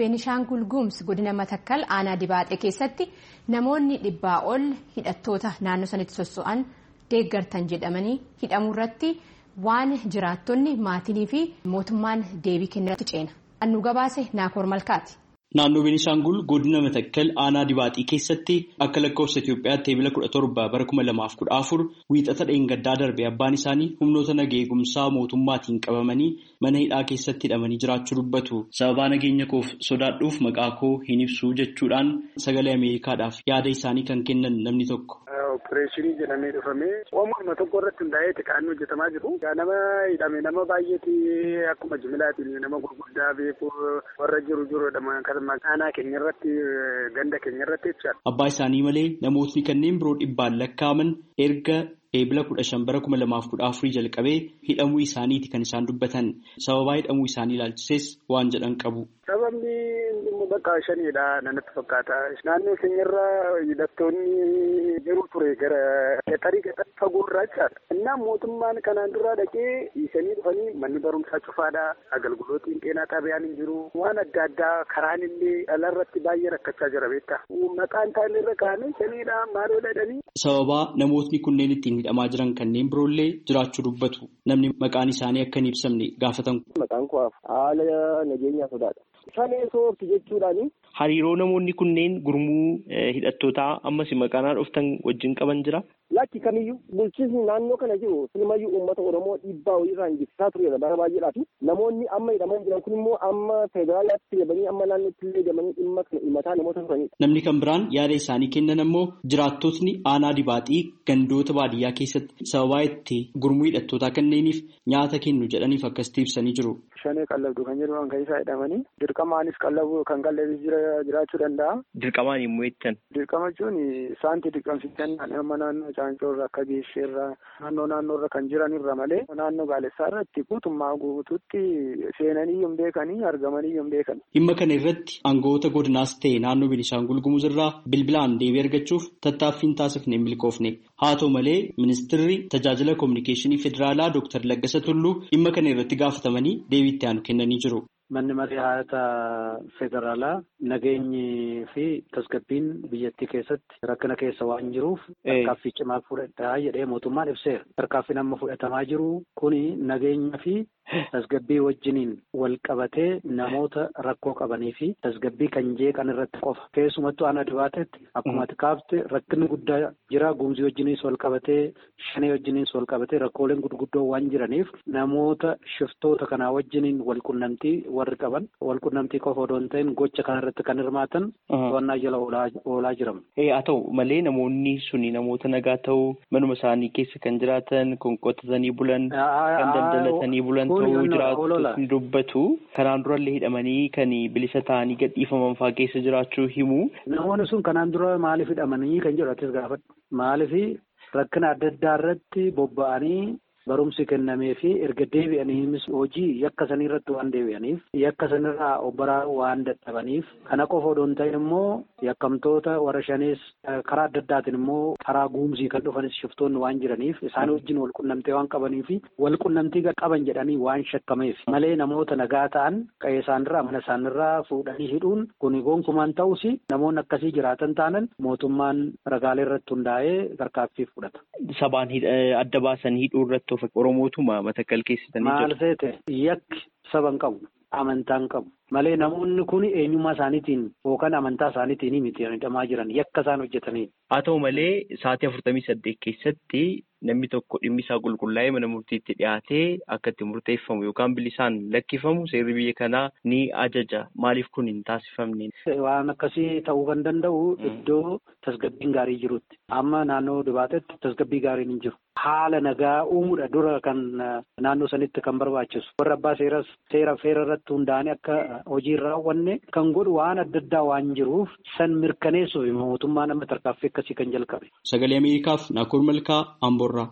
beenishaangul gumuz godina matakkal aanaa dibaaxee keessatti namoonni dhibbaa ol hidhattoota naannoo sanitti sosso'an deeggartan jedhamanii hidhamuu irratti waan jiraattonni maatinii fi mootummaan deebii kennirratti ceena. Annu gabaase naakoor malkaati. Naannoo Beenishaangul godina Matakkal aanaa dibaaxii keessatti akka lakkoofsa Itoophiyaatti eebila kudha torba bara kuma lamaaf kudha afur wiixata dheengaddaa darbe abbaan isaanii humnoota nagaa eegumsaa mootummaatiin qabamanii mana hidhaa keessatti hidhamanii jiraachuu dubbatu. Sababaa nageenya koof sodaadhuuf maqaa koo hin ibsuu jechuudhaan sagalee Ameerikaadhaaf yaada isaanii kan kennan namni tokko. Opereeshinii jedhamee dhufamee uumama tokko irratti hundaa'ee xiqqaan hojjetamaa jiru. Nama hidhame nama baay'eeti akkuma jimilaatiin nama gurguddaa beeku warra jiru jirudha. Aanaa keenya irratti ganda keenya irratti jechaadha. Abbaa isaanii malee namootni kanneen biroo dhibbaan lakkaa'aman erga eebila kudha shan bara kuma lamaaf kudha afurii jalqabee hidhamuu isaaniiti kan isaan dubbatan. Sababaa hidhamuu isaanii ilaalchises waan jedhan qabu. Sababni bakka shanidha nanatti fakkaata. Naannoo keenyarra hidhattoonni jiru ture gara gaxarii gaxarii fagoorraa jechaadha. Innaa mootummaan kanaan duraa dhaqee dhiisanii dhufanii manni barumsaa cufaadha. Agalgilootiin qeenaa xaabiyaan hin jiru. Waan adda addaa karaan illee dhalarratti baay'ee rakkachaa jira beektaa. Maqaan isaanii irra kaa'anii shanidha maaloo jedhanii. Sababaa namootni kunneen ittiin hidhamaa jiran kanneen biroollee jiraachuu dubbatu. Namni maqaan isaanii akka hin ibsamne gaafatan. Maqaan koo haala nageenyaa sodaadha. Shanee soorti jechuudhaani. Hariiroo namoonni kunneen gurmuu hidhattootaa ammas maqaanaa dhuftan wajjin qaban jira. Lakki kamiyyuu bulchiinsi naannoo kana jiru silumayyuu uummata Oromoo dhiibbaa walirraa injifataa turedha bara baay'eedhaafi namoonni amma hidhaman jiran kun immoo amma federaalaatti deemanii amma naannootti illee deemanii dhimma kana himataa namoota turanidha. Namni kan biraan yaada isaanii kennan ammoo jiraattotni aanaa dibaaxii gandoota baadiyyaa keessatti sababaa itti gurmuu hidhattootaa kanneeniif nyaata kennu jedhaniif akkasitti ibsanii jiru. Shanee qallabdu kan jedhaman kan isaa hidhamanii dirqamaanis qallabu kan qallabis jiraachuu danda'a. Dirqamaan immoo jettan. Dirqama jechuun saanti dirqamsiisan amma naannoo Caancoo irra akka geessee irra naannoo naannoo irra kan jiran irra malee naannoo Gaalessaa irratti guutummaa guutuutti seenanii hin beekanii argamanii hin beekan. Dhimma kana irratti aangawoota godinaas ta'e naannoo Beenishaangul Gumuz irraa bilbilaan deebii argachuuf tattaaffiin taasifne hin milkoofne. Haa ta'u malee ministeerri tajaajila kominikeeshinii federaalaa Dr. Laggasa Tulluu dhimma kana irratti gaafatamanii deebii itti aanu kennanii jiru. Manni marii haata federaalaa nageenyi fi tasgabbiin biyyattii keessatti rakkina keessa waan jiruuf tarkaaffii cimaa fudhadhaa jedhee mootummaan ibseera. Tarkaaffiin amma fudhatamaa jiru kuni nageenya fi tasgabbii wajjiniin wal qabatee namoota rakkoo qabanii fi tasgabbii kan jeeqan irratti qofa. Keessumattuu aanaa dibaatetti akkuma ati kaafte rakkinni guddaa jira. Gumzii wajjiniis wal qabatee shanee wajjiniis wal qabatee rakkooleen gurguddoo waan jiraniif namoota shiftoota kanaa wajjiniin wal qunnamtii warri qaban wal qunnamtii qofa odoo hin ta'in gocha kanarratti kan hirmaatan to'annaa jala oolaa jiramu. Haa ta'u malee namoonni suni namoota nagaa ta'uu manuma isaanii keessa kan jiraatan kan qotatanii bulan kan daldalatanii bulan ta'uu jiraatu dubbatu kanaan durallee hidhamanii kan bilisa ta'anii gadhiifaman fa'aa keessa jiraachuu himu. Namoonni sun kanaan dura maaliif hidhamanii kan jedhu atis gaafadhu. Maaliif rakkina adda addaa irratti bobba'anii barumsi kennamee fi erga deebi'aniinis hojii yakka sanii irratti waan deebi'aniif yakka sanirraa obbaraa waan dadhabaniif kana qofa odoo hin ta'in immoo yakkamtoota warra shanees karaa adda addaatiin immoo karaa guumsii kan dhufanis shiftoonni waan jiraniif isaan wajjin wal qunnamtee waan qabanii fi wal qunnamtii qaban jedhanii waan shakkameef malee namoota nagaa ta'an qe'ee isaanirraa mana isaanirraa fuudhanii hidhuun kuni gonkumaan ta'us namoonni akkasii jiraatan taanan mootummaan ragaalee irratti hundaa'ee tarkaanfii fudhata. Sabaan adda baasan hidhuu irratti Oromootuma matakkal keessatanii jiru. Maal seete yakki saba hin qabu amantaa hin qabu malee namoonni kun eenyummaa isaaniitiin yookaan amantaa isaaniitiin miti hidhamaa jiran yakka isaan hojjetanii. Haa ta'u malee sa'aatii afurtamii saddeet keessatti namni tokko dhimmi isaa qulqullaa'ee mana murtiitti dhiyaatee akka itti murteeffamu yookaan bilisaan lakkifamu seerri biyya kanaa ni ajaja maaliif kun hin taasifamne. Waan akkasii ta'uu kan danda'u iddoo tasgabbiin gaarii jirutti amma naannoo dibaatetti tasgabbii gaariin hin jiru. Haala nagaa uumuudha dura kan naannoo sanitti kan barbaachisu warra abbaa seeras seera feera irratti hundaa'anii akka hojii hin raawwanne kan godhu waan adda addaa waan jiruuf san mirkaneessuuf mootummaan amma tarkaaffii akkasii kan jalqabe. Sagalee Ameerikaaf Naakoor Malkaa Amboorraa.